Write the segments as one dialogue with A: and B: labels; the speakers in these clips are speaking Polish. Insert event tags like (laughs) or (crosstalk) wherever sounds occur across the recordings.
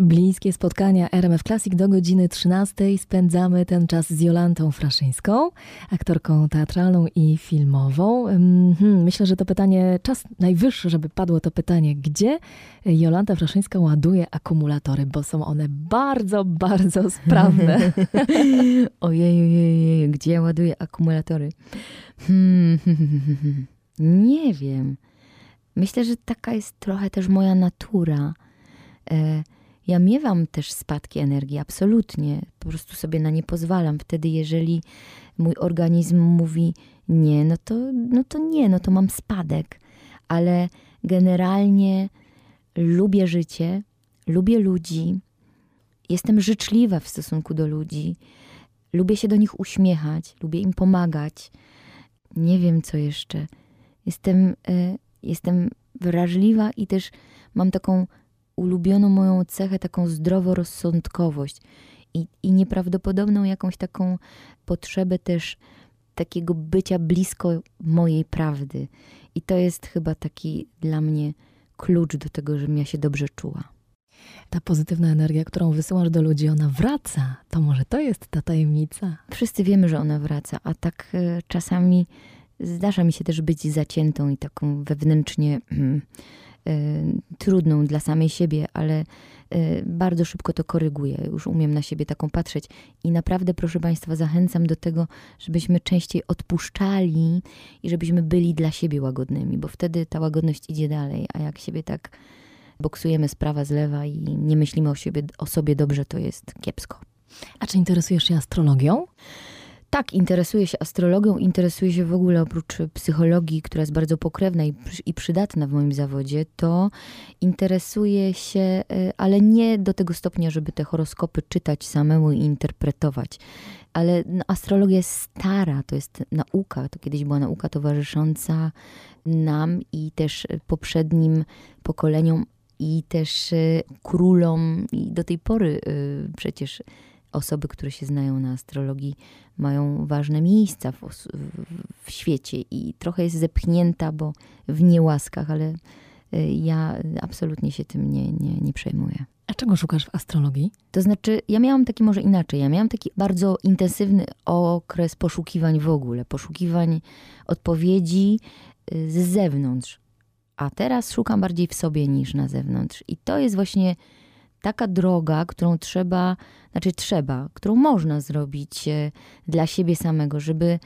A: Bliskie spotkania RMF Classic do godziny 13 spędzamy ten czas z Jolantą Fraszyńską, aktorką teatralną i filmową. Mhm, myślę, że to pytanie, czas najwyższy, żeby padło to pytanie, gdzie Jolanta Fraszyńska ładuje akumulatory, bo są one bardzo, bardzo sprawne. (laughs)
B: ojej, ojej, gdzie ładuję akumulatory? Hmm, (laughs) nie wiem. Myślę, że taka jest trochę też moja natura. E, ja miewam też spadki energii, absolutnie. Po prostu sobie na nie pozwalam. Wtedy, jeżeli mój organizm mówi nie, no to, no to nie, no to mam spadek. Ale generalnie lubię życie, lubię ludzi, jestem życzliwa w stosunku do ludzi, lubię się do nich uśmiechać, lubię im pomagać. Nie wiem, co jeszcze. Jestem, y, jestem wrażliwa i też mam taką ulubioną moją cechę, taką zdroworozsądkowość i, i nieprawdopodobną jakąś taką potrzebę też takiego bycia blisko mojej prawdy. I to jest chyba taki dla mnie klucz do tego, żebym ja się dobrze czuła.
A: Ta pozytywna energia, którą wysyłasz do ludzi, ona wraca. To może to jest ta tajemnica?
B: Wszyscy wiemy, że ona wraca, a tak y, czasami zdarza mi się też być zaciętą i taką wewnętrznie. Y, trudną dla samej siebie, ale y, bardzo szybko to koryguję. Już umiem na siebie taką patrzeć. I naprawdę, proszę Państwa, zachęcam do tego, żebyśmy częściej odpuszczali i żebyśmy byli dla siebie łagodnymi, bo wtedy ta łagodność idzie dalej. A jak siebie tak boksujemy z prawa, z lewa i nie myślimy o, siebie, o sobie dobrze, to jest kiepsko.
A: A czy interesujesz się astrologią?
B: Tak, interesuję się astrologią, interesuję się w ogóle oprócz psychologii, która jest bardzo pokrewna i, i przydatna w moim zawodzie, to interesuję się, e, ale nie do tego stopnia, żeby te horoskopy czytać samemu i interpretować. Ale no, astrologia jest stara, to jest nauka, to kiedyś była nauka towarzysząca nam i też poprzednim pokoleniom i też e, królom i do tej pory e, przecież osoby, które się znają na astrologii, mają ważne miejsca w, w, w, świecie i trochę jest zepchnięta, bo w niełaskach, ale y, ja absolutnie się tym nie, nie, nie przejmuję.
A: A czego szukasz w astrologii?
B: To znaczy, ja miałam taki może inaczej. Ja miałam taki bardzo intensywny okres poszukiwań w ogóle, poszukiwań odpowiedzi y, z zewnątrz. A teraz szukam bardziej w sobie niż na zewnątrz. I to jest właśnie taka droga, którą trzeba, znaczy trzeba, którą można zrobić e, dla siebie samego, żeby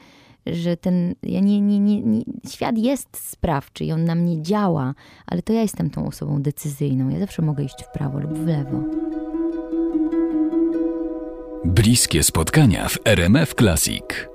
B: że ten ja nie, nie, nie, nie, świat jest sprawczy i on na mnie działa, ale to ja jestem tą osobą decyzyjną. Ja zawsze mogę iść w prawo lub w lewo.
C: Bliskie spotkania w RMF Classic.